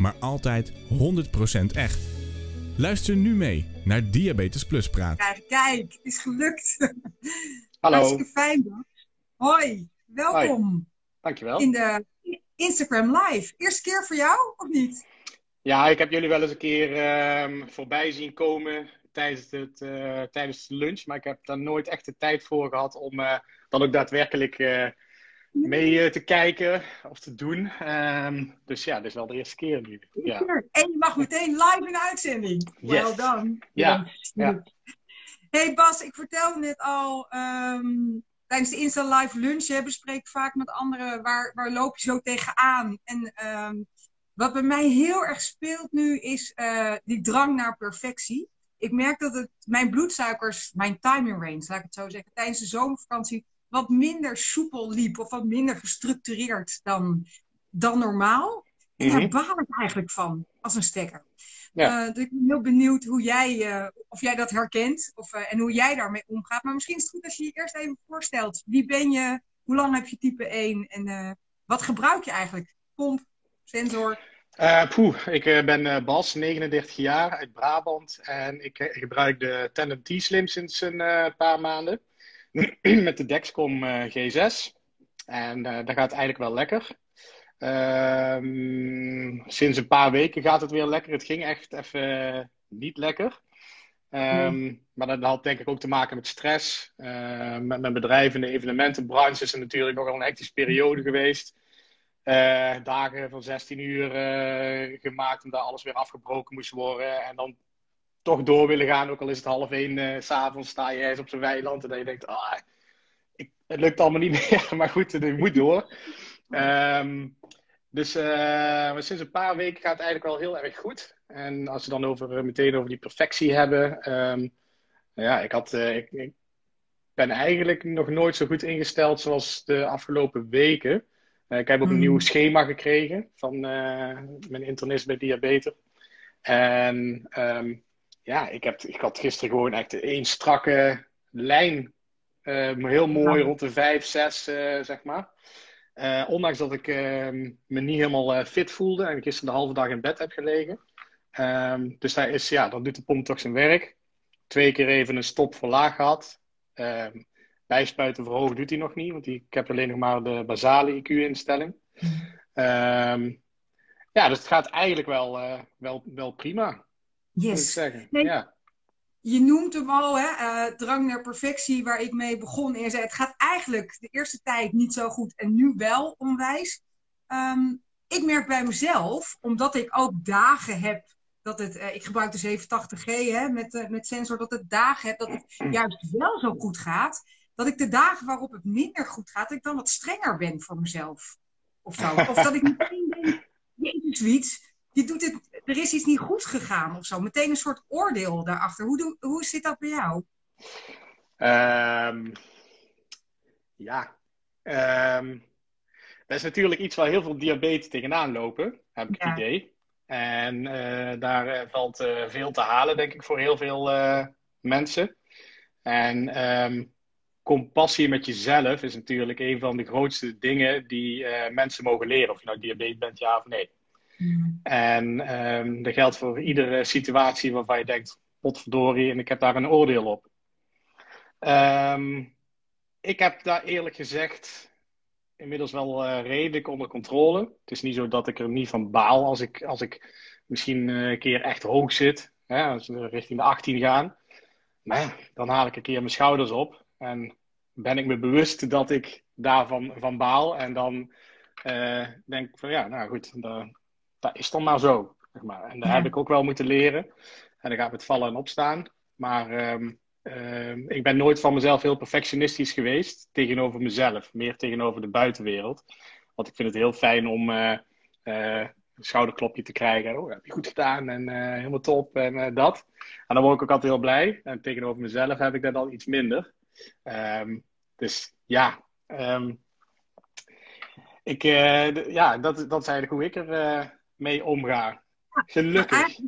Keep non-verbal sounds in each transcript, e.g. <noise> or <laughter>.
maar altijd 100% echt. Luister nu mee naar Diabetes Plus Praat. Kijk, is gelukt. <laughs> Hallo. Hartstikke fijn. hoor. Hoi, welkom Dankjewel. in de Instagram Live. Eerste keer voor jou, of niet? Ja, ik heb jullie wel eens een keer ehm, voorbij zien komen tijdens, het, eh, tijdens de lunch. Maar ik heb daar nooit echt de tijd voor gehad om eh, dan ook daadwerkelijk eh, mee eh, te kijken of te doen. Ehm, dus ja, dit is wel de eerste keer nu. Ja. En je mag meteen live in uitzending. Well Yes. done. Ja, ja. Hey Bas, ik vertelde net al, ehm, tijdens de Insta Live lunch hè, bespreek ik vaak met anderen waar, waar loop je zo tegenaan. En ehm, wat bij mij heel erg speelt nu is eh, die drang naar perfectie. Ik merk dat het, mijn bloedsuikers, mijn timing range, laat ik het zo zeggen, tijdens de zomervakantie wat minder soepel liep of wat minder gestructureerd dan, dan normaal. En daar Mhm. baal ik eigenlijk van, als een stekker. Ja. Eh, dus ik ben heel benieuwd hoe jij, eh, of jij dat herkent of, eh, en hoe jij daarmee omgaat. Maar misschien is het goed als je je eerst even voorstelt. Wie ben je? Hoe lang heb je type 1? En wat gebruik je eigenlijk? Pomp, sensor? Eh, poeh, ik ben Bas, 39 jaar, uit Brabant. En ik gebruik de Tandem T-Slim sinds een paar maanden. <clears throat> Met de Dexcom eh, G6. En eh, dat gaat eigenlijk wel lekker. Ehm, sinds een paar weken gaat het weer lekker. Het ging echt even niet lekker. Ehm, Maar dat had denk ik ook te maken met stress. Eh, met mijn bedrijf in de evenementenbranche is het natuurlijk nogal een hectische periode geweest. Dagen van 16 uur eh, gemaakt omdat alles weer afgebroken moest worden. En dan toch door willen gaan, ook al is het half één eh, s s'avonds, sta je ergens op zo'n weiland en dan je denkt, ah, ik, het lukt allemaal niet <laughs> meer, maar goed, het moet door. Ehm, dus maar sinds een paar weken gaat het eigenlijk wel heel erg goed. En als we dan over, eh, meteen over die perfectie hebben. ehm, ja, ik, had, ik, ik ben eigenlijk nog nooit zo goed ingesteld zoals de afgelopen weken. Ik heb ook een Mm. nieuw schema gekregen van mijn internist bij diabetes. En ehm, ja, ik, heb, ik had gisteren gewoon echt één strakke lijn. eh, heel mooi Ja. rond de 5, 6, eh, zeg maar. Eh, ondanks dat ik ehm, me niet helemaal eh, fit voelde en ik gisteren de halve dag in bed heb gelegen. Ehm, dus daar is, ja, dan doet de pomp toch zijn werk. Twee keer even een stop verlaag gehad. Ehm, bijspuiten verhogen doet hij nog niet, want ik heb alleen nog maar de basale IQ-instelling. Ehm, ja, dus het gaat eigenlijk wel, wel, wel prima, Yes. zeggen. Nee. Ja. Je noemt hem al, hè? eh, drang naar perfectie, waar ik mee begon. En zei, het gaat eigenlijk de eerste tijd niet zo goed en nu wel onwijs. Ehm, ik merk bij mezelf, omdat ik ook dagen heb dat het, eh, ik gebruik de 780G hè, met, eh, met sensor, dat het dagen heb dat het juist wel zo goed gaat. Dat ik de dagen waarop het minder goed gaat, dat ik dan wat strenger ben voor mezelf. Of zo. Of dat ik <laughs> meteen denk, jezus Wiets, je doet het, er is iets niet goed gegaan of zo. Meteen een soort oordeel daarachter. Hoe, doe, hoe zit dat bij jou? Ehm, ja. Ehm, dat is natuurlijk iets waar heel veel diabetes tegenaan lopen, heb ik Ja. het idee. En eh, daar eh, valt eh, veel te halen, denk ik, voor heel veel mensen. En ehm, compassie met jezelf is natuurlijk een van de grootste dingen die mensen mogen leren. Of je nou diabetes bent, ja of nee. En ehm, dat geldt voor iedere situatie waarvan je denkt, potverdorie, en ik heb daar een oordeel op. Ehm, ik heb daar eerlijk gezegd inmiddels wel eh, redelijk onder controle. Het is niet zo dat ik er niet van baal als ik, als ik misschien eh, een keer echt hoog zit, hè, als we richting de 18 gaan. Maar dan haal ik een keer mijn schouders op en ben ik me bewust dat ik daarvan van baal. En dan eh, denk ik van ja, nou goed, dat, dat is dan maar zo. Zeg maar. En Ja. heb ik ook wel moeten leren. En dan gaat met vallen en opstaan. Maar ehm, ehm, ik ben nooit van mezelf heel perfectionistisch geweest tegenover mezelf. Meer tegenover de buitenwereld. Want ik vind het heel fijn om eh, eh, schouderklopje te krijgen. Oh, heb je goed gedaan en helemaal top en dat. En dan word ik ook altijd heel blij. En tegenover mezelf heb ik dat al iets minder. Ehm, dus ja, ik, ja dat, dat is eigenlijk hoe ik er mee omga. Gelukkig.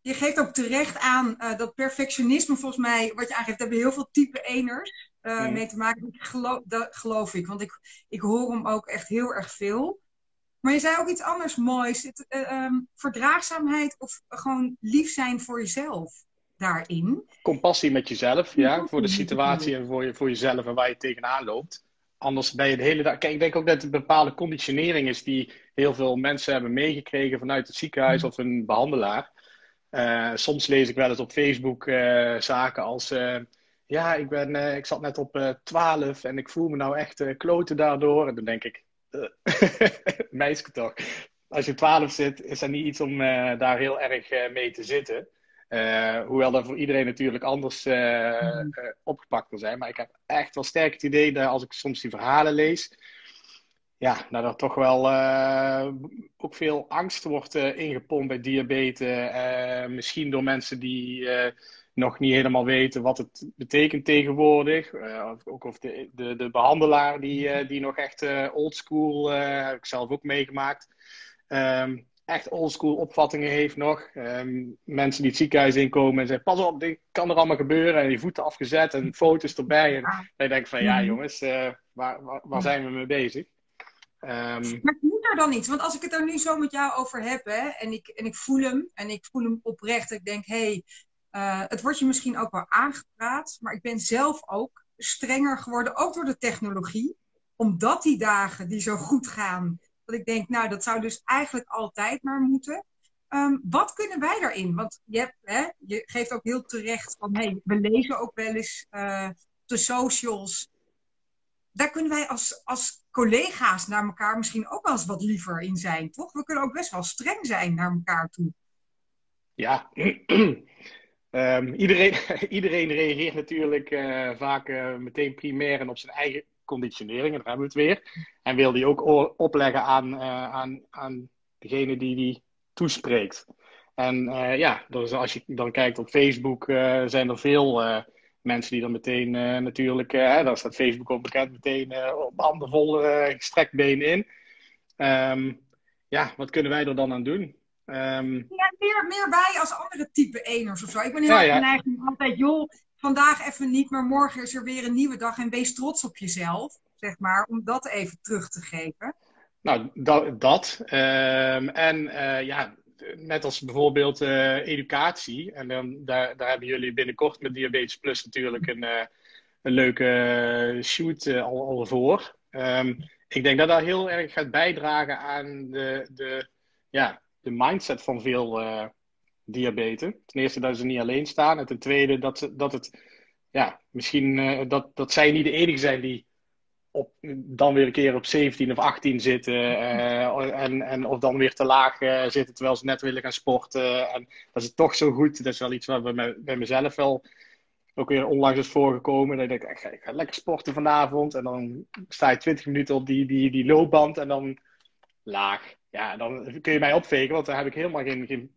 Je geeft ook terecht aan dat perfectionisme, volgens mij, wat je aangeeft, hebben heel veel type eners uh, mee te maken. Dat geloof, dat geloof ik, want ik, ik hoor hem ook echt heel erg veel. Maar je zei ook iets anders moois. Het, uh, um, verdraagzaamheid of gewoon lief zijn voor jezelf daarin. Compassie met jezelf, ja. Voor de situatie en voor, je, voor jezelf en waar je tegenaan loopt. Anders ben je de hele dag. Kijk, ik denk ook dat het een bepaalde conditionering is die heel veel mensen hebben meegekregen vanuit het ziekenhuis mm. of een behandelaar. Uh, soms lees ik wel eens op Facebook uh, zaken als ja, ik, ben, ik zat net op uh, eh, 12 en ik voel me nou echt kloten daardoor. En dan denk ik, <laughs> meisje toch. Als je 12 zit, is dat niet iets om daar heel erg mee te zitten. hoewel dat voor iedereen natuurlijk anders mm. opgepakt kan zijn. Maar ik heb echt wel sterk het idee dat als ik soms die verhalen lees, ja, nou, dat toch wel ook veel angst wordt ingepompt bij diabetes. misschien door mensen die nog niet helemaal weten wat het betekent tegenwoordig. Ook of de, de, de behandelaar die, die nog echt oldschool, heb ik zelf ook meegemaakt, um, echt oldschool opvattingen heeft nog. Um, mensen die het ziekenhuis inkomen en zeggen, pas op, dit kan er allemaal gebeuren. En die voeten afgezet en foto's erbij. En dan denk ik van, ja mhm. jongens, waar, waar, waar, zijn we mee bezig? Um, maar moet er dan iets? Want als ik het er nu zo met jou over heb, hè, en, ik, en ik voel hem, en ik voel hem oprecht, ik denk, hé, hey, uh, het wordt je misschien ook wel aangepraat, maar ik ben zelf ook strenger geworden, ook door de technologie. Omdat die dagen die zo goed gaan, dat ik denk, nou, dat zou dus eigenlijk altijd maar moeten. Um, wat kunnen wij daarin? Want je, hebt, hè, je geeft ook heel terecht van, hey, we lezen ook wel eens uh, de socials. Daar kunnen wij als, als collega's naar elkaar misschien ook wel eens wat liever in zijn, toch? We kunnen ook best wel streng zijn naar elkaar toe. Ja, Um, <clears throat> iedereen, <laughs> iedereen reageert natuurlijk uh, vaak uh, meteen primair en op zijn eigen conditionering, daar hebben we het weer. En wil die ook opleggen aan, uh, aan, aan degene die die toespreekt. En ja, dus als je dan kijkt op Facebook, zijn er veel mensen die dan meteen natuurlijk, daar staat Facebook ook bekend, meteen op handen vol gestrekt in. Um, ja, wat kunnen wij er dan aan doen? Um... Ja, meer, meer bij als andere type eners of zo. Ik ben heel erg geneigd om altijd, joh, vandaag even niet, maar morgen is er weer een nieuwe dag en wees trots op jezelf, zeg maar, om dat even terug te geven. Nou, dat. dat. Um, en uh, ja, net als bijvoorbeeld uh, educatie. En dan, daar, daar hebben jullie binnenkort met Diabetes Plus natuurlijk een, uh, een leuke shoot al, al voor. Um, ik denk dat dat heel erg gaat bijdragen aan de, de, ja, de mindset van veel uh, diabetes. Ten eerste dat ze niet alleen staan. En ten tweede dat, ze, dat het, ja, misschien dat, dat zij niet de enige zijn die op, dan weer een keer op 17 of 18 zitten. Uh, en, en of dan weer te laag zitten terwijl ze net willen gaan sporten. En dat is toch zo goed. Dat is wel iets wat bij, bij mezelf wel ook weer onlangs is voorgekomen. Dat ik denk, ik ga, ik ga lekker sporten vanavond. En dan sta je 20 minuten op die, die, die loopband en dan laag ja, dan kun je mij opvegen, want dan heb ik helemaal geen, geen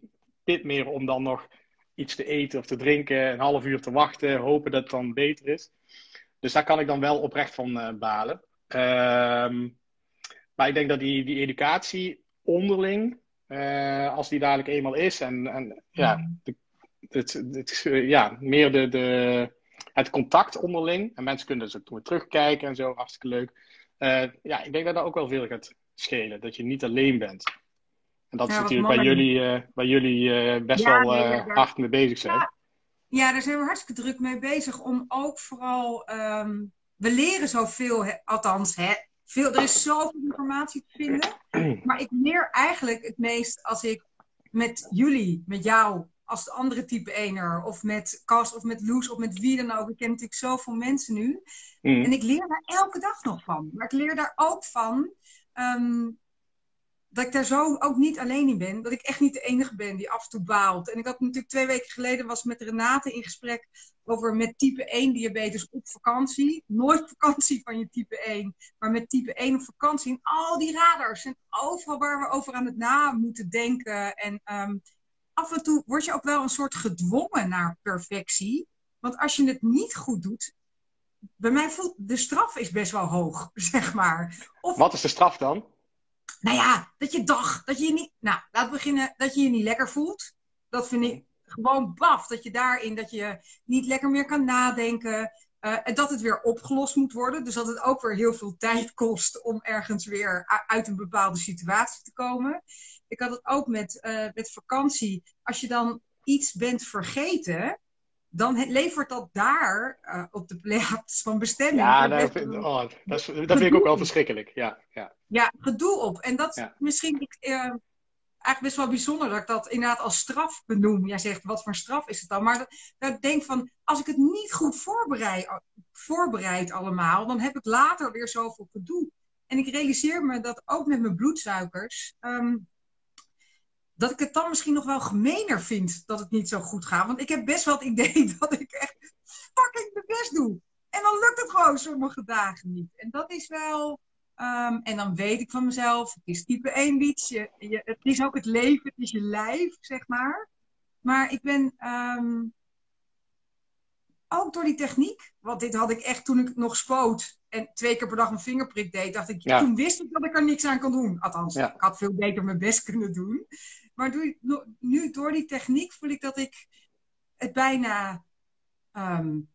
pit meer om dan nog iets te eten of te drinken, een half uur te wachten, hopen dat het dan beter is. Dus daar kan ik dan wel oprecht van uh, balen. Uh, maar ik denk dat die, die educatie onderling, uh, als die dadelijk eenmaal is, en, en ja, de, het, het, ja, meer de, de, het contact onderling, en mensen kunnen dus ook terugkijken en zo, hartstikke leuk. Uh, ja, ik denk dat dat ook wel veel gaat schelen. Dat je niet alleen bent. En dat is natuurlijk bij jullie, bij jullie best wel uh, hard mee bezig zijn. Ja. daar zijn we hartstikke druk mee bezig. Om ook vooral... Um, we leren zoveel, he, althans, hè, veel, er is zoveel informatie te vinden. <clears throat> Maar ik leer eigenlijk het meest als ik met jullie, met jou, als de andere type ener, of met Cas, of met Loes, of met wie dan ook. Ik ken natuurlijk zoveel mensen nu. Mm. En ik leer daar elke dag nog van. Maar ik leer daar ook van Um, dat ik daar zo ook niet alleen in ben. Dat ik echt niet de enige ben die af en toe baalt. En ik had natuurlijk twee weken geleden was met Renate in gesprek over met type 1 diabetes op vakantie. Nooit <laughs> vakantie van je type 1, maar met type 1 op vakantie. En al die radars en overal waar we over aan het na moeten denken. En um, af en toe word je ook wel een soort gedwongen naar perfectie. Want als je het niet goed doet, bij mij voelt de straf is best wel hoog, <laughs> zeg maar. Of, Wat is de straf dan? Nou ja, dat je dag, dat je je niet, nou, laat beginnen, dat je je niet lekker voelt. Dat vind ik gewoon baf, dat je daarin, dat je niet lekker meer kan nadenken. Uh, en dat het weer opgelost moet worden. Dus dat het ook weer heel veel tijd <laughs> kost om ergens weer uit een bepaalde situatie te komen. Ik had het ook met, uh, met vakantie. Als je dan iets bent vergeten, dan levert dat daar uh, op de <laughs> plaats van bestemming. Ja, dat, vind, oh, dat, dat vind ik ook wel verschrikkelijk. Ja, ja. Ja gedoe op. En dat ja. misschien uh, eigenlijk best wel bijzonder dat ik dat inderdaad als straf benoem. Jij zegt, wat voor straf is het dan? Maar dat, dat ik denk van, als ik het niet goed voorbereid, voorbereid allemaal, dan heb ik later weer zoveel gedoe. En ik realiseer me dat ook met mijn bloedsuikers. Um, dat ik het dan misschien nog wel gemener vind dat het niet zo goed gaat. Want ik heb best wel het idee <laughs> dat ik echt fucking mijn best doe. En dan lukt het gewoon sommige dagen niet. En dat is wel. Um, en dan weet ik van mezelf, het is type 1 iets. Je, je, het is ook het leven, het is je lijf, zeg maar. Maar ik ben um, ook door die techniek, want dit had ik echt toen ik nog spoot en twee keer per dag een vingerprik deed, dacht ik, ja. toen wist ik dat ik er niks aan kon doen. Althans, ja. ik had veel beter mijn best kunnen doen. Maar nu door die techniek voel ik dat ik het bijna, um,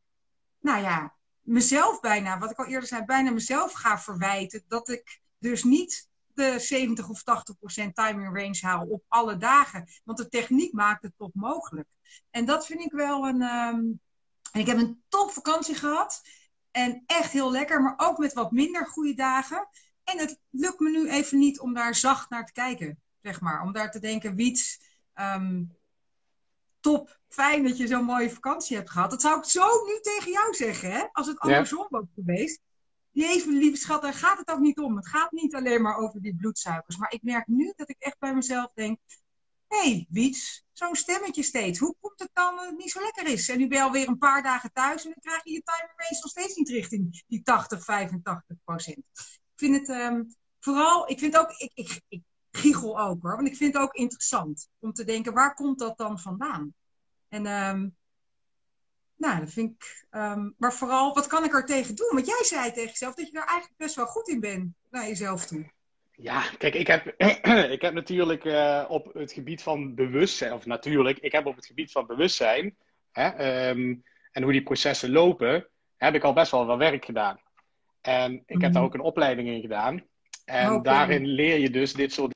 nou ja, mezelf bijna, wat ik al eerder zei, bijna mezelf ga verwijten. Dat ik dus niet de 70 of 80 procent timing range haal op alle dagen. Want de techniek maakt het toch mogelijk. En dat vind ik wel een. Um, ik heb een top vakantie gehad. En echt heel lekker, maar ook met wat minder goede dagen. En het lukt me nu even niet om daar zacht naar te kijken zeg maar. Om daar te denken, Wiets, um, top, fijn dat je zo'n mooie vakantie hebt gehad. Dat zou ik zo nu tegen jou zeggen, hè? Als het andersom was geweest. Jezus, lieve schat, daar gaat het ook niet om. Het gaat niet alleen maar over die bloedsuikers. Maar ik merk nu dat ik echt bij mezelf denk... Hé, hey, Wiets, zo'n stemmetje steeds. Hoe komt het dan dat het niet zo lekker is? En nu ben je alweer een paar dagen thuis... en dan krijg je je timer nog steeds niet richting die 80, 85 procent. Ik vind het um, vooral... Ik vind ook... Ik, ik, ik giechel ook hoor. Want ik vind het ook interessant om te denken, waar komt dat dan vandaan? En um, nou, dat vind ik. Um, maar vooral, wat kan ik er tegen doen? Want jij zei tegen jezelf dat je daar eigenlijk best wel goed in bent naar jezelf toe. Ja, kijk, ik heb, <clears throat> ik heb natuurlijk uh, op het gebied van bewustzijn, of natuurlijk, ik heb op het gebied van bewustzijn hè, um, en hoe die processen lopen, heb ik al best wel wat werk gedaan. En ik heb daar mhm. ook een opleiding in gedaan. En okay. daarin leer je dus dit soort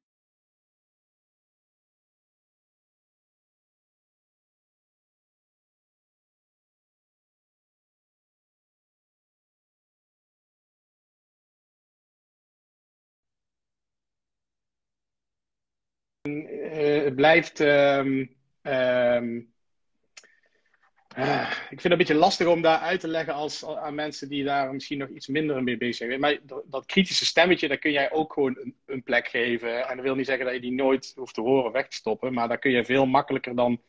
blijft. Um, um, uh, ik vind het een beetje lastig om daar uit te leggen als, aan mensen die daar misschien nog iets minder mee bezig zijn. Maar dat kritische stemmetje, daar kun jij ook gewoon een, een, plek geven. En dat wil niet zeggen dat je die nooit hoeft te horen weg te stoppen. Maar daar kun je veel makkelijker dan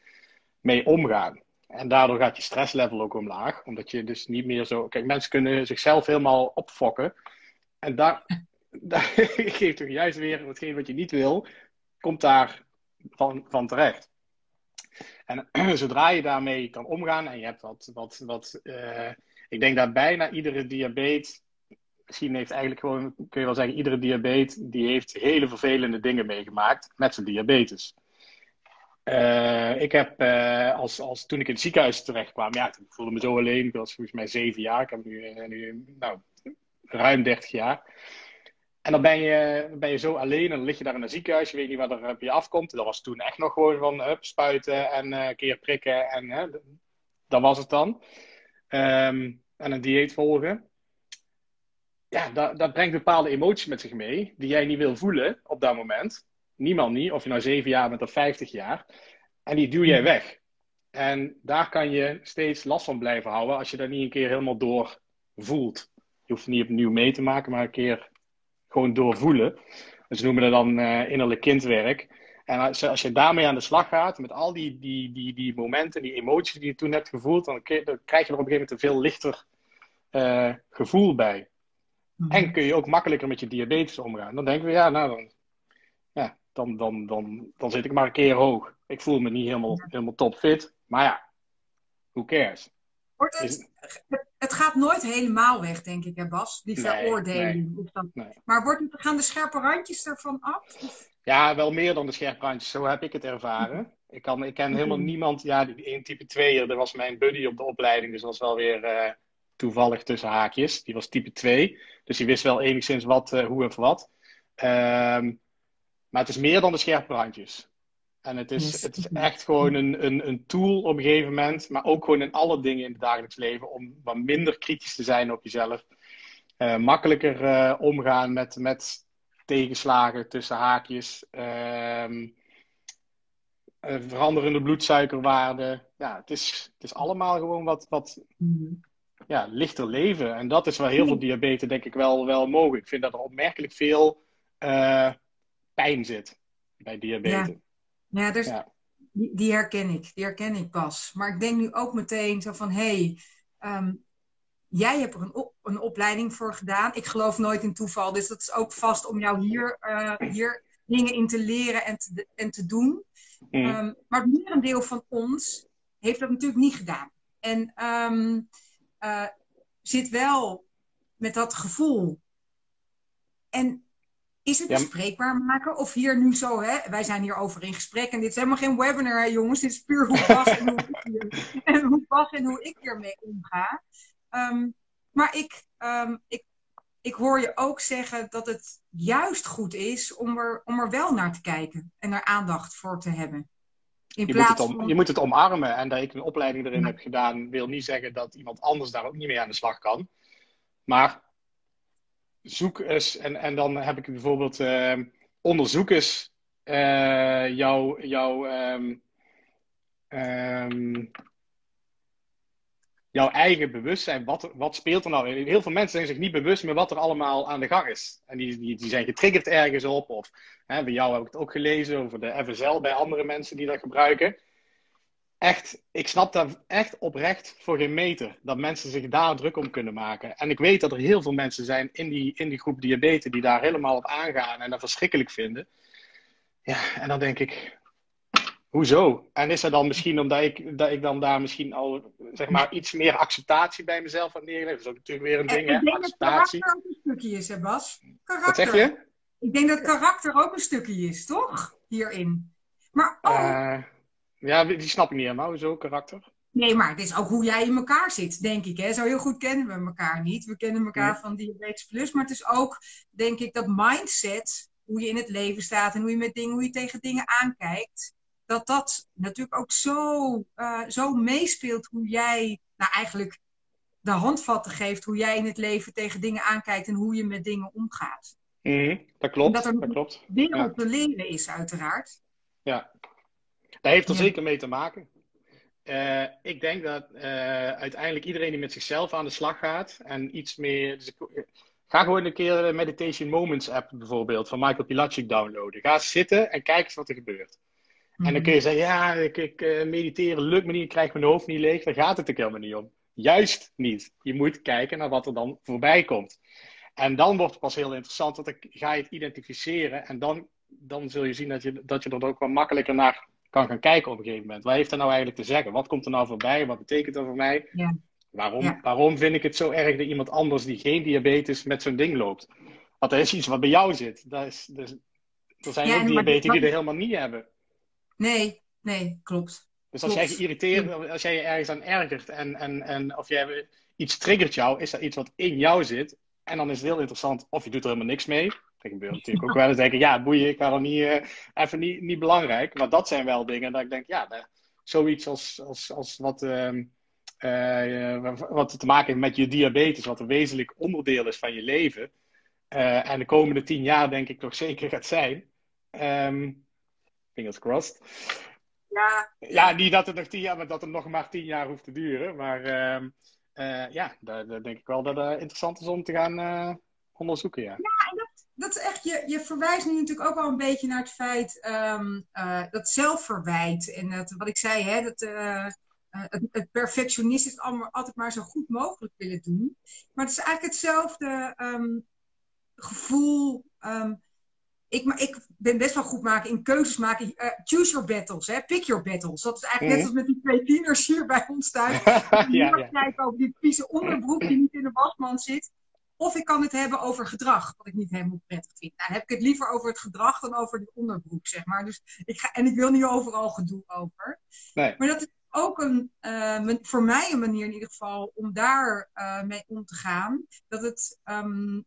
mee omgaan. En daardoor gaat je stresslevel ook omlaag. Omdat je dus niet meer zo. Kijk, mensen kunnen zichzelf helemaal opfokken. En daar, <laughs> daar geeft toch juist weer hetgeen wat je niet wil komt daar van, van terecht. En <clears throat> zodra je daarmee kan omgaan en je hebt wat, wat, wat uh, ik denk dat bijna iedere diabetes, misschien heeft eigenlijk gewoon, kun je wel zeggen, iedere diabetes, die heeft hele vervelende dingen meegemaakt met zijn diabetes. Uh, ik heb, uh, als, als, toen ik in het ziekenhuis terecht kwam, ja, toen voelde me zo alleen. Ik was volgens mij zeven jaar. Ik heb nu, nu nou, ruim 30 jaar. En dan ben je, ben je zo alleen en dan lig je daar in een ziekenhuis. Je weet niet wat er op je afkomt. Dat was toen echt nog gewoon van hup, spuiten en uh, een keer prikken. En uh, dat was het dan. Um, en een dieet volgen. Ja, dat, dat brengt bepaalde emoties met zich mee. Die jij niet wil voelen op dat moment. Niemand niet. Of je nou zeven jaar bent of vijftig jaar. En die duw jij hmm. weg. En daar kan je steeds last van blijven houden. Als je dat niet een keer helemaal door voelt. Je hoeft het niet opnieuw mee te maken, maar een keer gewoon doorvoelen. ze noemen dat dan innerlijk kindwerk. En als, als je daarmee aan de slag gaat, met al die, die, die, die momenten, die emoties die je toen hebt gevoeld, dan, krijg je er op een gegeven moment een veel lichter gevoel bij. Mhm. En kun je ook makkelijker met je diabetes omgaan. Dan denken we, ja, nou dan, ja, dan, dan, dan, dan zit ik maar een keer hoog. Ik voel me niet helemaal, helemaal topfit. Maar ja, who cares? Wordt het, het gaat nooit helemaal weg, denk ik, hè Bas? Die veroordeling. Nee, Maar wordt gaan de scherpe randjes ervan af? Ja, wel meer dan de scherpe randjes. Zo heb ik het ervaren. Ik, kan, ik ken helemaal niemand. Ja, in type 2, dat was mijn buddy op de opleiding. Dus dat was wel weer uh, toevallig tussen haakjes. Die was type 2. Dus die wist wel enigszins wat, uh, hoe en wat. Um, maar het is meer dan de scherpe randjes. En het is, het is echt gewoon een, een, een tool op een gegeven moment, maar ook gewoon in alle dingen in het dagelijks leven, om wat minder kritisch te zijn op jezelf. Uh, makkelijker uh, omgaan met, met tegenslagen tussen haakjes. Uh, veranderende bloedsuikerwaarden. Ja, het is, het is allemaal gewoon wat, wat mhm. ja, lichter leven. En dat is waar heel veel diabetes denk ik wel, wel mogen. Ik vind dat er opmerkelijk veel pijn zit bij diabetes. Ja, dus Die, die, herken ik. Die herken ik pas. Maar ik denk nu ook meteen zo van, hé, hey, ehm, jij hebt er een, een opleiding voor gedaan. Ik geloof nooit in toeval, dus dat is ook vast om jou hier, uh, hier dingen in te leren en te, en te doen. Mm. Um, maar het merendeel van ons heeft dat natuurlijk niet gedaan. En um, uh, zit wel met dat gevoel. En is het bespreekbaar maken? Of hier nu zo, hè? wij zijn hier over in gesprek en dit is helemaal geen webinar, hè, jongens. Dit is puur hoe pas <laughs> en hoe ik, hier, en <laughs> hoe pas en hoe ik hiermee omga. Um, maar ik, um, ik, ik hoor je ook zeggen dat het juist goed is om er, om er wel naar te kijken en er aandacht voor te hebben. In je, plaats moet het om, je moet het omarmen. En dat ik een opleiding erin heb gedaan, wil niet zeggen dat iemand anders daar ook niet mee aan de slag kan. Maar zoek eens, en, en dan heb ik bijvoorbeeld uh, onderzoek eens uh, jouw, jouw, um, um, jouw eigen bewustzijn. Wat, wat speelt er nou? Heel veel mensen zijn zich niet bewust meer wat er allemaal aan de gang is. En die, die, die zijn getriggerd ergens op. Of hè, bij jou heb ik het ook gelezen over de FSL bij andere mensen die dat gebruiken echt, ik snap daar echt oprecht voor geen meter. Dat mensen zich daar druk om kunnen maken. En ik weet dat er heel veel mensen zijn in die, in die groep diabetes die daar helemaal op aangaan en dat verschrikkelijk vinden. Ja, en dan denk ik, hoezo? En is er dan misschien omdat ik, dat ik dan daar misschien al, zeg maar, iets meer acceptatie bij mezelf aan neerleg? Dat is ook natuurlijk weer een ding, hè? Acceptatie. Ik denk dat karakter ook een stukje is, hè Bas? Karakter. Wat zeg je? Ik denk dat karakter ook een stukje is, toch? Hierin. Maar ook... Uh, ja, die snap ik niet helemaal, zo karakter. Nee, maar het is ook hoe jij in elkaar zit, denk ik. Hè? Zo heel goed kennen we elkaar niet. We kennen elkaar van Diabetes Plus. Maar het is ook, denk ik, dat mindset, hoe je in het leven staat en hoe je met dingen, hoe je tegen dingen aankijkt. Dat dat natuurlijk ook zo, uh, zo meespeelt hoe jij, nou eigenlijk de handvatten geeft, hoe jij in het leven tegen dingen aankijkt en hoe je met dingen omgaat. Mm, dat klopt. dat er dat klopt. wereld te leren is, uiteraard. Ja, dat heeft er zeker mee te maken. Uh, ik denk dat uh, uiteindelijk iedereen die met zichzelf aan de slag gaat en iets meer. Dus ik, ga gewoon een keer de Meditation Moments app bijvoorbeeld van Michael Pilacic downloaden. Ga zitten en kijk eens wat er gebeurt. En dan mhm. kun je zeggen: Ja, ik, ik uh, mediteren lukt me niet, ik krijg mijn hoofd niet leeg. Daar gaat het ook helemaal niet om. Juist niet. Je moet kijken naar wat er dan voorbij komt. En dan wordt het pas heel interessant, want dan ga je het identificeren en dan, dan zul je zien dat je, dat je er ook wel makkelijker naar kan gaan kijken op een gegeven moment. Wat heeft er nou eigenlijk te zeggen? Wat komt er nou voorbij? Wat betekent dat voor mij? Ja. Waarom, waarom vind ik het zo erg dat iemand anders die geen diabetes met zo'n ding loopt? Want dat is iets wat bij jou zit. Dat is, dus, er zijn ook diabetes die er helemaal niet hebben. Nee, nee, klopt. Dus als jij geïrriteerd, als jij je ergens aan ergert en, en, en of jij iets triggert jou, is dat iets wat in jou zit. En dan is het heel interessant of je doet er helemaal niks mee. Ik gebeurt natuurlijk ook wel eens denken, ja, boeien, ik ga er niet, uh, even niet, niet belangrijk. Maar dat zijn wel dingen dat ik denk, ja, zoiets als, als, als wat, uh, uh, wat te maken heeft met je diabetes, wat een wezenlijk onderdeel is van je leven. Uh, en de komende tien jaar denk ik toch zeker gaat zijn. Um, fingers crossed. Ja. ja, niet dat het nog tien jaar, maar dat het nog maar tien jaar hoeft te duren. Maar uh, uh, ja, daar, daar, denk ik wel dat het interessant is om te gaan onderzoeken. Ja. Dat, is echt, je, je verwijst nu natuurlijk ook wel een beetje naar het feit ehm, eh, dat zelfverwijt. En dat, wat ik zei, hè, dat, uh, het, het perfectionistisch allemaal, altijd maar zo goed mogelijk willen doen. Maar het is eigenlijk hetzelfde ehm, gevoel. Um, ik, ik ben best wel goed maken in keuzes maken. choose your battles, hè? pick your battles. Dat is eigenlijk net mhm. als met die twee tieners hier bij ons thuis. <laughs> ja, ja. kijken over die vieze onderbroek die niet in de wasmand zit. Of ik kan het hebben over gedrag, wat ik niet helemaal prettig vind. Nou, heb ik het liever over het gedrag dan over de onderbroek, zeg maar. Dus ik ga, en ik wil niet overal gedoe over. Nee. Maar dat is ook een, uh, voor mij een manier in ieder geval om daar uh, mee om te gaan. Dat, het, um,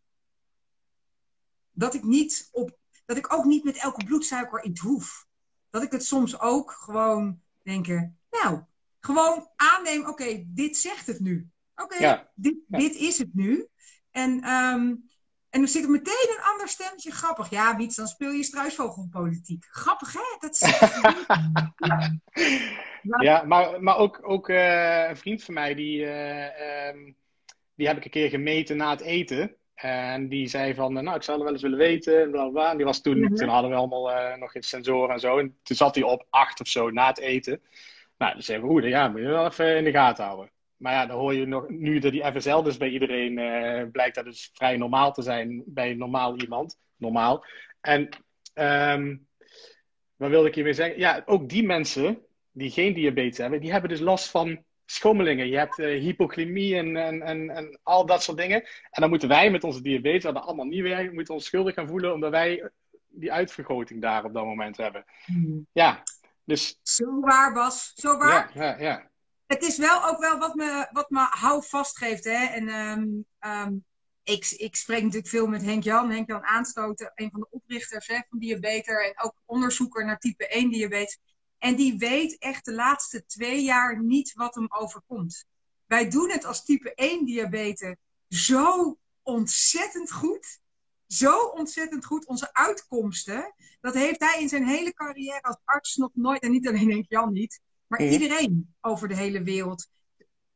dat, ik niet op, dat ik ook niet met elke bloedsuiker in het hoef. Dat ik het soms ook gewoon denken, nou, gewoon aanneem, oké, dit zegt het nu. Oké, ja. dit, dit is het nu. En, um, en dan zit er meteen een ander stemmetje. Grappig. Ja, Wiets, dan speel je struisvogelpolitiek. Grappig, hè? Dat is... ja. <laughs> ja, maar, maar ook, ook uh, een vriend van mij, die, uh, um, die heb ik een keer gemeten na het eten. En die zei van, nou, ik zou er wel eens willen weten. En, bla, bla. en die was toen, mm -hmm. toen hadden we allemaal uh, nog geen sensoren en zo. En toen zat hij op acht of zo na het eten. Nou, dus even goed, ja, moet je wel even in de gaten houden. Maar ja, dan hoor je nog, nu dat die FSL dus bij iedereen uh, blijkt dat dus vrij normaal te zijn bij normaal iemand. Normaal. En um, wat wilde ik hiermee zeggen? Ja, ook die mensen die geen diabetes hebben, die hebben dus last van schommelingen. Je hebt uh, hypoglycemie en, en, en, en, al dat soort dingen. En dan moeten wij met onze diabetes, wat allemaal niet werkt, moeten ons schuldig gaan voelen omdat wij die uitvergroting daar op dat moment hebben. Hmm. Ja, dus... Zo waar, Bas. Zo waar. Ja, ja, ja het is wel ook wel wat me, wat me houvast geeft. Hè? En um, um, ik, ik spreek natuurlijk veel met Henk Jan. Henk Jan Aanstoten, een van de oprichters hè, van Diabeter. En ook onderzoeker naar type 1 diabetes. En die weet echt de laatste twee jaar niet wat hem overkomt. Wij doen het als type 1 diabetes zo ontzettend goed. Zo ontzettend goed. Onze uitkomsten. Dat heeft hij in zijn hele carrière als arts nog nooit. En niet alleen Henk Jan niet maar iedereen over de hele wereld.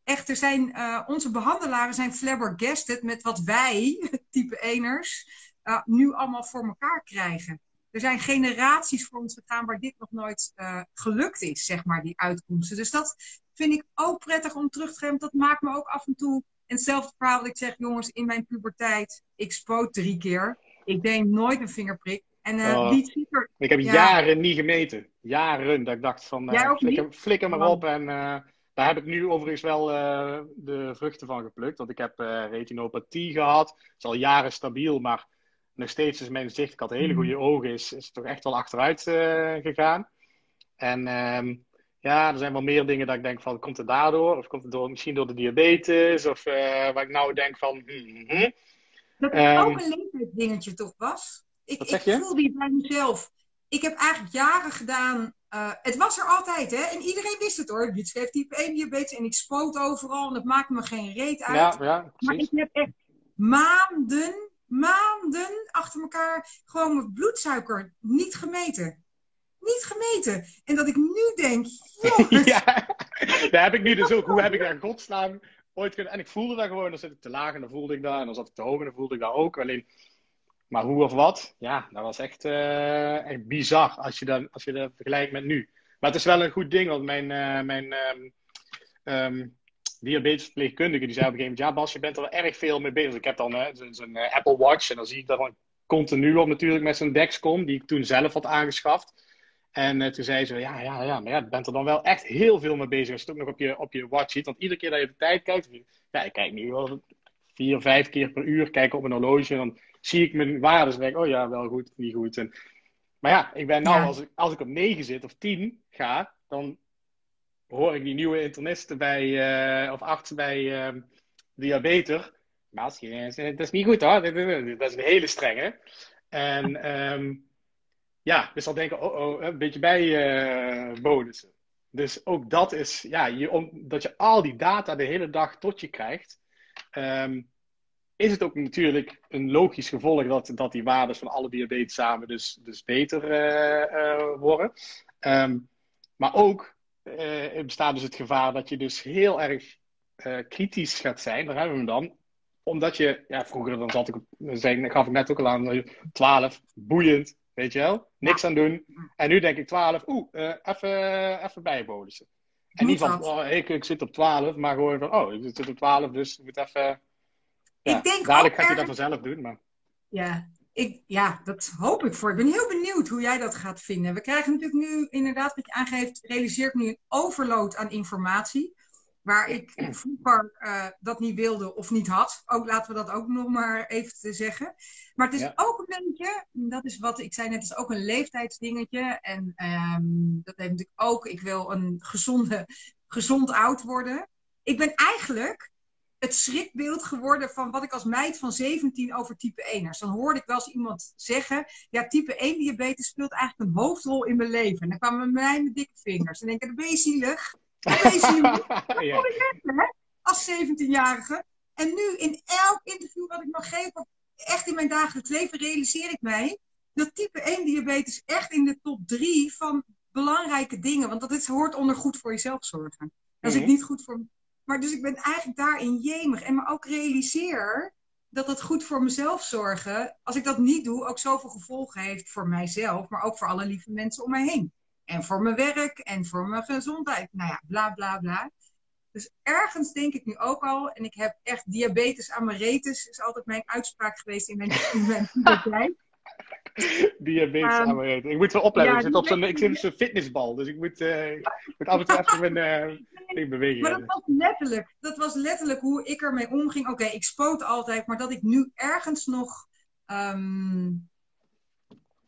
Echt, er zijn, uh, onze behandelaren zijn flabbergasted met wat wij, <laughs> type eners, uh, nu allemaal voor elkaar krijgen. Er zijn generaties voor ons gegaan waar dit nog nooit uh, gelukt is, zeg maar, die uitkomsten. Dus dat vind ik ook prettig om terug te geven. Dat maakt me ook af en toe. En hetzelfde verhaal dat ik zeg, jongens, in mijn puberteit, ik spoot drie keer. Ik deed nooit een vingerprik. En uh, oh, Ik heb jaren niet gemeten. Jaren dat ik dacht van uh, flikker, flikker, maar op. En uh, daar heb ik nu overigens wel de vruchten van geplukt. Want ik heb retinopathie gehad. Het is al jaren stabiel, maar nog steeds is mijn zicht. Ik had hele goede mm. ogen. Is, is toch echt wel achteruit gegaan. En um, ja, er zijn wel meer dingen dat ik denk van, komt het daardoor? Of komt het door, misschien door de diabetes? Of waar ik nou denk van... Hmm, hmm. Dat is um, ook een leeftijdsdingetje toch, Bas? Ik, ik voel die bij mezelf. Ik heb eigenlijk jaren gedaan. Uh, het was er altijd, hè? En iedereen wist het hoor. Je schreef type 1 diabetes en ik spoot overal en dat maakt me geen reet uit. Ja, ja, maar ik heb echt maanden, maanden achter elkaar gewoon mijn bloedsuiker niet gemeten. Niet gemeten. En dat ik nu denk, <laughs> ja, daar heb ik nu dus ook. Hoe heb ik daar godsnaam ooit kunnen... En ik voelde dat gewoon. Dan zit ik te laag en dan voelde ik dat. En dan zat ik te hoog en dan voelde ik dat ook. Alleen maar hoe of wat, ja, dat was echt, uh, echt bizar als je, dat, als je dat vergelijkt met nu. Maar het is wel een goed ding, want mijn, uh, mijn um, um, diabetesverpleegkundige die zei op een gegeven moment, ja Bas, je bent er erg veel mee bezig. Ik heb dan zo'n Apple Watch en dan zie ik dat gewoon continu op natuurlijk met zo'n Dexcom, die ik toen zelf had aangeschaft. En toen zei ze, ja, ja, ja, maar ja, je bent er dan wel echt heel veel mee bezig als je het ook nog op je, op je watch ziet. Want iedere keer dat je de tijd kijkt, ja, ik kijk nu wel vier, vijf keer per uur, kijk op een horloge, en dan zie ik mijn waardes en denk oh ja, wel goed, niet goed. En, maar ja, ik ben nou, als, ik, als ik op 9 zit of 10 ga, dan hoor ik die nieuwe internisten bij, uh, of arts bij uh, diabeter. Maar dat is niet goed hoor, dat is een hele strenge. En um, ja, dus dan denken, oh, oh, een beetje bij uh, bonussen. Dus ook dat is, ja, je, om, dat je al die data de hele dag tot je krijgt. Um, is het ook natuurlijk een logisch gevolg dat, dat die waarden van alle diabetes samen dus, dus beter uh, uh, worden. Um, maar ook uh, bestaat dus het gevaar dat je dus heel erg kritisch gaat zijn, daar hebben we hem dan, omdat je, ja, vroeger dan zat ik, zei, gaf ik net ook al aan, 12, boeiend, weet je wel, niks aan doen. En nu denk ik 12, oeh, even, even bijbolussen. En niet van, oh, ik, ik zit op 12, maar gewoon van, oh, ik zit op 12, dus ik moet even. Ja, ik denk dadelijk gaat hij dat vanzelf doen. Maar... Ja, ik, ja, dat hoop ik voor. Ik ben heel benieuwd hoe jij dat gaat vinden. We krijgen natuurlijk nu, inderdaad, wat je aangeeft, realiseer ik nu een overload aan informatie. Waar ik vroeger uh, dat niet wilde of niet had. Ook laten we dat ook nog maar even zeggen. Maar het is ook een beetje, dat is wat ik zei net, is ook een leeftijdsdingetje. En um, dat heeft natuurlijk ook, ik wil een gezonde, gezond oud worden. Ik ben eigenlijk het schrikbeeld geworden van wat ik als meid van 17 over type 1'ers. Dan hoorde ik wel eens iemand zeggen, ja, type 1 diabetes speelt eigenlijk een hoofdrol in mijn leven. En dan kwamen mij met dikke vingers. En dan denk ik, dan ben je zielig. Dan ben je zielig. <laughs> Dat ja. ik hè? Als 17-jarige. En nu in elk interview wat ik mag geven, echt in mijn dagelijks leven, realiseer ik mij dat type 1 diabetes echt in de top 3 van belangrijke dingen. Want dat is, hoort onder goed voor jezelf zorgen. Als ik mhm. niet goed voor maar dus ik ben eigenlijk daarin jemig. En me ook realiseer dat het goed voor mezelf zorgen, als ik dat niet doe, ook zoveel gevolgen heeft voor mijzelf, maar ook voor alle lieve mensen om mij heen. En voor mijn werk en voor mijn gezondheid. Nou ja, bla bla bla. Dus ergens denk ik nu ook al, en ik heb echt diabetes amaritis, is altijd mijn uitspraak geweest in mijn, in mijn. <laughs> <laughs> Diabetes um, Ik moet wel opletten. ik, zit op zo'n, ik zit op zo'n fitnessbal. Dus ik moet, uh, ik moet af en toe even mijn <laughs> uh, bewegen. Maar dat was, letterlijk, dat was letterlijk hoe ik ermee omging. Oké, ik spoot altijd. Maar dat ik nu ergens nog... Um,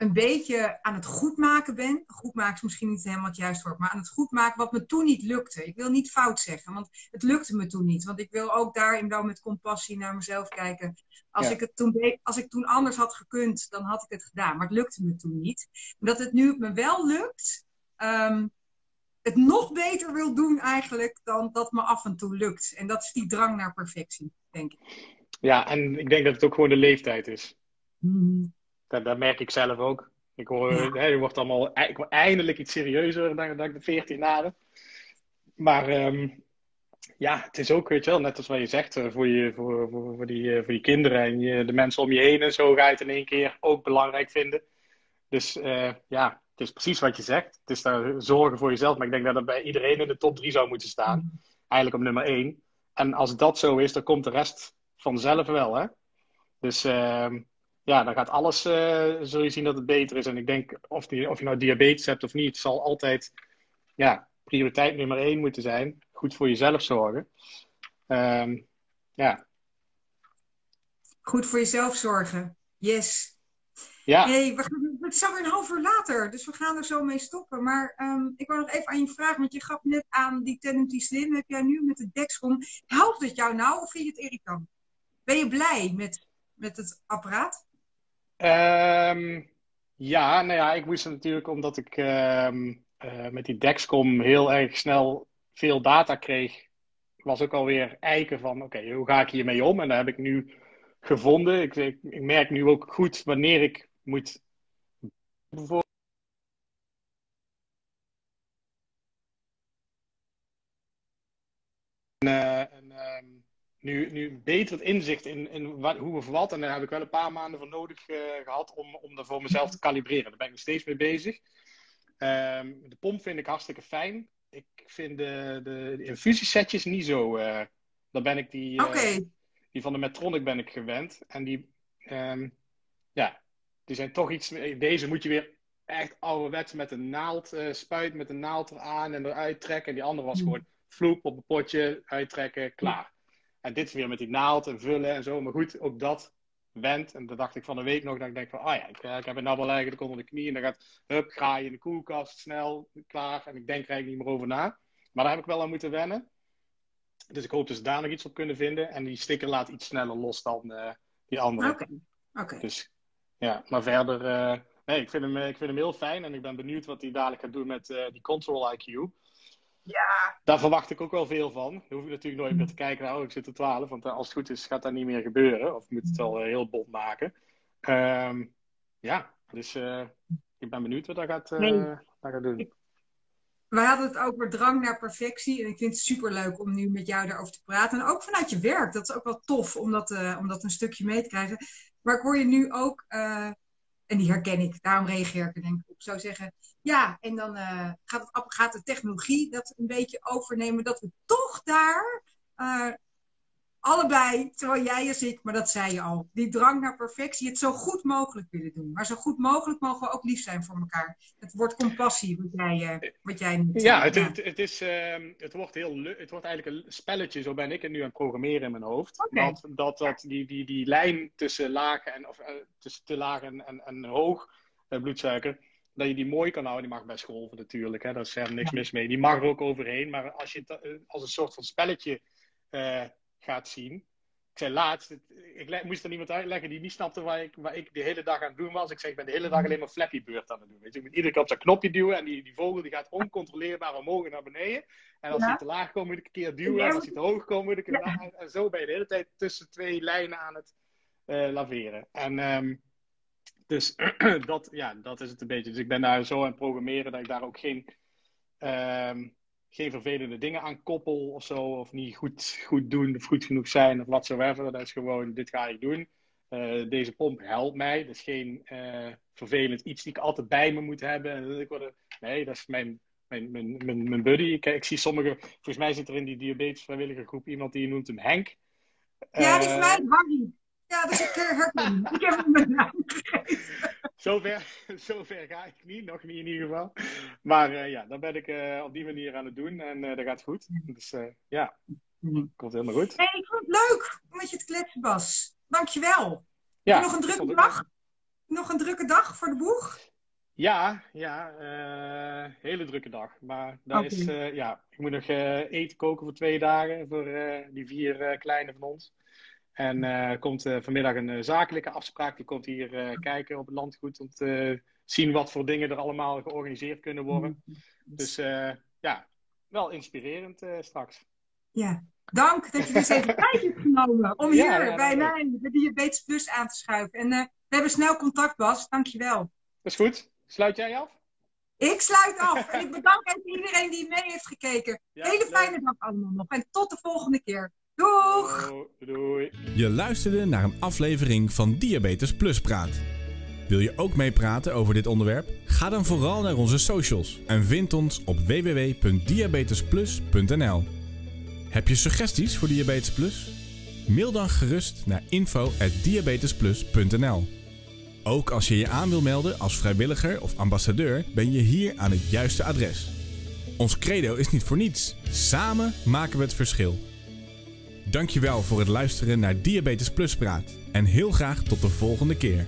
een beetje aan het goedmaken ben. Goedmaken is misschien niet helemaal het juiste woord, maar aan het goedmaken wat me toen niet lukte. Ik wil niet fout zeggen, want het lukte me toen niet. Want ik wil ook daarin wel met compassie naar mezelf kijken. Als, ik, het toen, als ik toen anders had gekund, dan had ik het gedaan. Maar het lukte me toen niet. Dat het nu me wel lukt, um, het nog beter wil doen eigenlijk dan dat me af en toe lukt. En dat is die drang naar perfectie, denk ik. Ja, en ik denk dat het ook gewoon de leeftijd is. Mm dat, dat merk ik zelf ook. Ik hoor, ja. hè, je wordt allemaal ik word eindelijk iets serieuzer dan, dan ik de 14 naden. Maar um, ja, het is ook, weet je wel, net als wat je zegt, eh, voor, je, voor, voor, voor, die, eh, voor die kinderen en je, de mensen om je heen en zo ga je het in één keer ook belangrijk vinden. Dus uh, ja, het is precies wat je zegt. Het is daar zorgen voor jezelf, maar ik denk dat dat bij iedereen in de top 3 zou moeten staan. Mm. Eigenlijk op nummer 1. En als dat zo is, dan komt de rest vanzelf wel, hè. Dus uh, ja, dan gaat alles, uh, zul je zien dat het beter is. En ik denk, of, die, of je nou diabetes hebt of niet, zal altijd ja, prioriteit nummer één moeten zijn. Goed voor jezelf zorgen. Um, ja. Goed voor jezelf zorgen. Yes. Ja. Hey, we gaan, het is alweer een half uur later, dus we gaan er zo mee stoppen. Maar um, ik wil nog even aan je vragen, want je gaf net aan die Tendency Slim. Heb jij nu met de Dexcom, helpt het jou nou of vind je het irritant? Ben je blij met, met het apparaat? Um, ja, nou ja, ik moest natuurlijk omdat ik um, uh, met die Dexcom heel erg snel veel data kreeg, was ook alweer eiken van oké, hoe ga ik hiermee om? En dat heb ik nu gevonden. Ik, ik, merk nu ook goed wanneer ik moet bijvoorbeeld nu, nu beter het inzicht in, in wat, hoe of wat. En daar heb ik wel een paar maanden voor nodig uh, gehad om, om dat voor mezelf te kalibreren. Daar ben ik nog steeds mee bezig. Um, de pomp vind ik hartstikke fijn. Ik vind de, de, de infusiesetjes niet zo. Uh, dan ben ik die, uh, die van de Medtronic ben ik gewend. En die, um, ja, die zijn toch iets. Deze moet je weer echt ouderwets met een naald spuiten, met een naald eraan en eruit trekken. En die andere was hmm. gewoon vloep op een potje, uittrekken, klaar. En dit weer met die naald en vullen en zo. Maar goed, ook dat went. En dat dacht ik van een week nog. Dat ik denk van, ah oh ja, ik, eh, ik heb een nabbel eigenlijk onder de knie. En dan gaat, hup, graai in de koelkast, snel, klaar. En ik denk er eigenlijk niet meer over na. Maar daar heb ik wel aan moeten wennen. Dus ik hoop dus daar nog iets op kunnen vinden. En die sticker laat iets sneller los dan uh, die andere. Oké. Okay. Dus ja, maar verder... Uh, nee, ik vind, hem, ik vind hem heel fijn. En ik ben benieuwd wat hij dadelijk gaat doen met die Control IQ. Ja. Daar verwacht ik ook wel veel van. Dan hoef je natuurlijk nooit meer te kijken, nou, ik zit er 12. Want eh, als het goed is, gaat dat niet meer gebeuren. Of moet het wel eh, heel bot maken. Um, ja, dus uh, ik ben benieuwd wat dat gaat, uh, nee. dat gaat doen. wij hadden het over drang naar perfectie. En ik vind het super leuk om nu met jou daarover te praten. En ook vanuit je werk. Dat is ook wel tof om dat, uh, om dat een stukje mee te krijgen. Maar ik hoor je nu ook, en die herken ik, daarom reageer ik er denk ik op. Zou zeggen, ja, en dan uh, gaat, het, gaat de technologie dat een beetje overnemen. Dat we toch daar allebei, terwijl jij als ik, maar dat zei je al, die drang naar perfectie, het zo goed mogelijk willen doen. Maar zo goed mogelijk mogen we ook lief zijn voor elkaar. Het wordt compassie, wat jij, uh, wat jij niet Ja, het, het, het, is, uh, het, wordt heel, het wordt eigenlijk een spelletje, zo ben ik het nu aan het programmeren in mijn hoofd. Okay. Dat, dat, dat die, die, die lijn tussen laag en, of, uh, tussen te laag en, en, en hoog eh, bloedsuiker, dat je die mooi kan houden. Die mag best golven natuurlijk, hè, daar is helemaal niks mis mee. Die mag er ook overheen, maar als je het als een soort van spelletje gaat zien. Ik zei laatst, ik moest er iemand uitleggen die niet snapte waar ik, waar ik de hele dag aan het doen was. Ik zeg, ik ben de hele dag alleen maar Flappy Bird aan het doen. Weet je, ik moet iedere keer op zijn knopje duwen en die, die vogel die gaat oncontroleerbaar omhoog en naar beneden. En als ja. hij te laag komt, moet ik een keer duwen. En als hij te hoog komt, moet ik een ja. En zo ben je de hele tijd tussen twee lijnen aan het uh, laveren. En um, dus <clears throat> dat, ja, dat is het een beetje. Dus ik ben daar zo aan het programmeren dat ik daar ook geen... Um, geen vervelende dingen aan koppel of zo. Of niet goed, goed doen of goed genoeg zijn of whatsoever. Dat is gewoon, dit ga ik doen. Uh, deze pomp helpt mij. Dat is geen uh, vervelend iets die ik altijd bij me moet hebben. Ik word, nee, dat is mijn, mijn, mijn, mijn, mijn buddy. Ik, ik, zie sommige, volgens mij zit er in die diabetes vrijwillige groep iemand die noemt hem Henk. Ja, die is mij Harry. Ja, dus ik herken Ik heb hem. Zover, <laughs> zover ga ik niet, nog niet in ieder geval. Maar uh, ja, dan ben ik uh, op die manier aan het doen en uh, dat gaat goed. Dus ja, komt helemaal goed. Hey, ik vond het leuk om met je te kletsen, Bas. Dankjewel. Ja, nog een drukke dag? Nog een drukke dag voor de boeg? Ja, ja, hele drukke dag. Maar okay. is, ja, ik moet nog eten koken voor twee dagen voor die vier kleine van ons. En er uh, komt uh, vanmiddag een uh, zakelijke afspraak. Die komt hier kijken op het landgoed. Om te zien wat voor dingen er allemaal georganiseerd kunnen worden. Dus ja, wel inspirerend straks. Ja, dank dat je dus even <laughs> tijd hebt genomen om hier ja, ja, bij mij de Diabetes Plus aan te schuiven. En we hebben snel contact, Bas. Dankjewel. Dat is goed. Sluit jij af? Ik sluit af. <laughs> en ik bedank even iedereen die mee heeft gekeken. Hele fijne dag allemaal nog. En tot de volgende keer. Doeg! Doei. Je luisterde naar een aflevering van Diabetes Plus Praat. Wil je ook meepraten over dit onderwerp? Ga dan vooral naar onze socials en vind ons op www.diabetesplus.nl. Heb je suggesties voor Diabetes Plus? Mail dan gerust naar info@diabetesplus.nl. Ook als je je aan wil melden als vrijwilliger of ambassadeur, ben je hier aan het juiste adres. Ons credo is niet voor niets. Samen maken we het verschil. Dankjewel voor het luisteren naar Diabetes Plus Praat. En heel graag tot de volgende keer.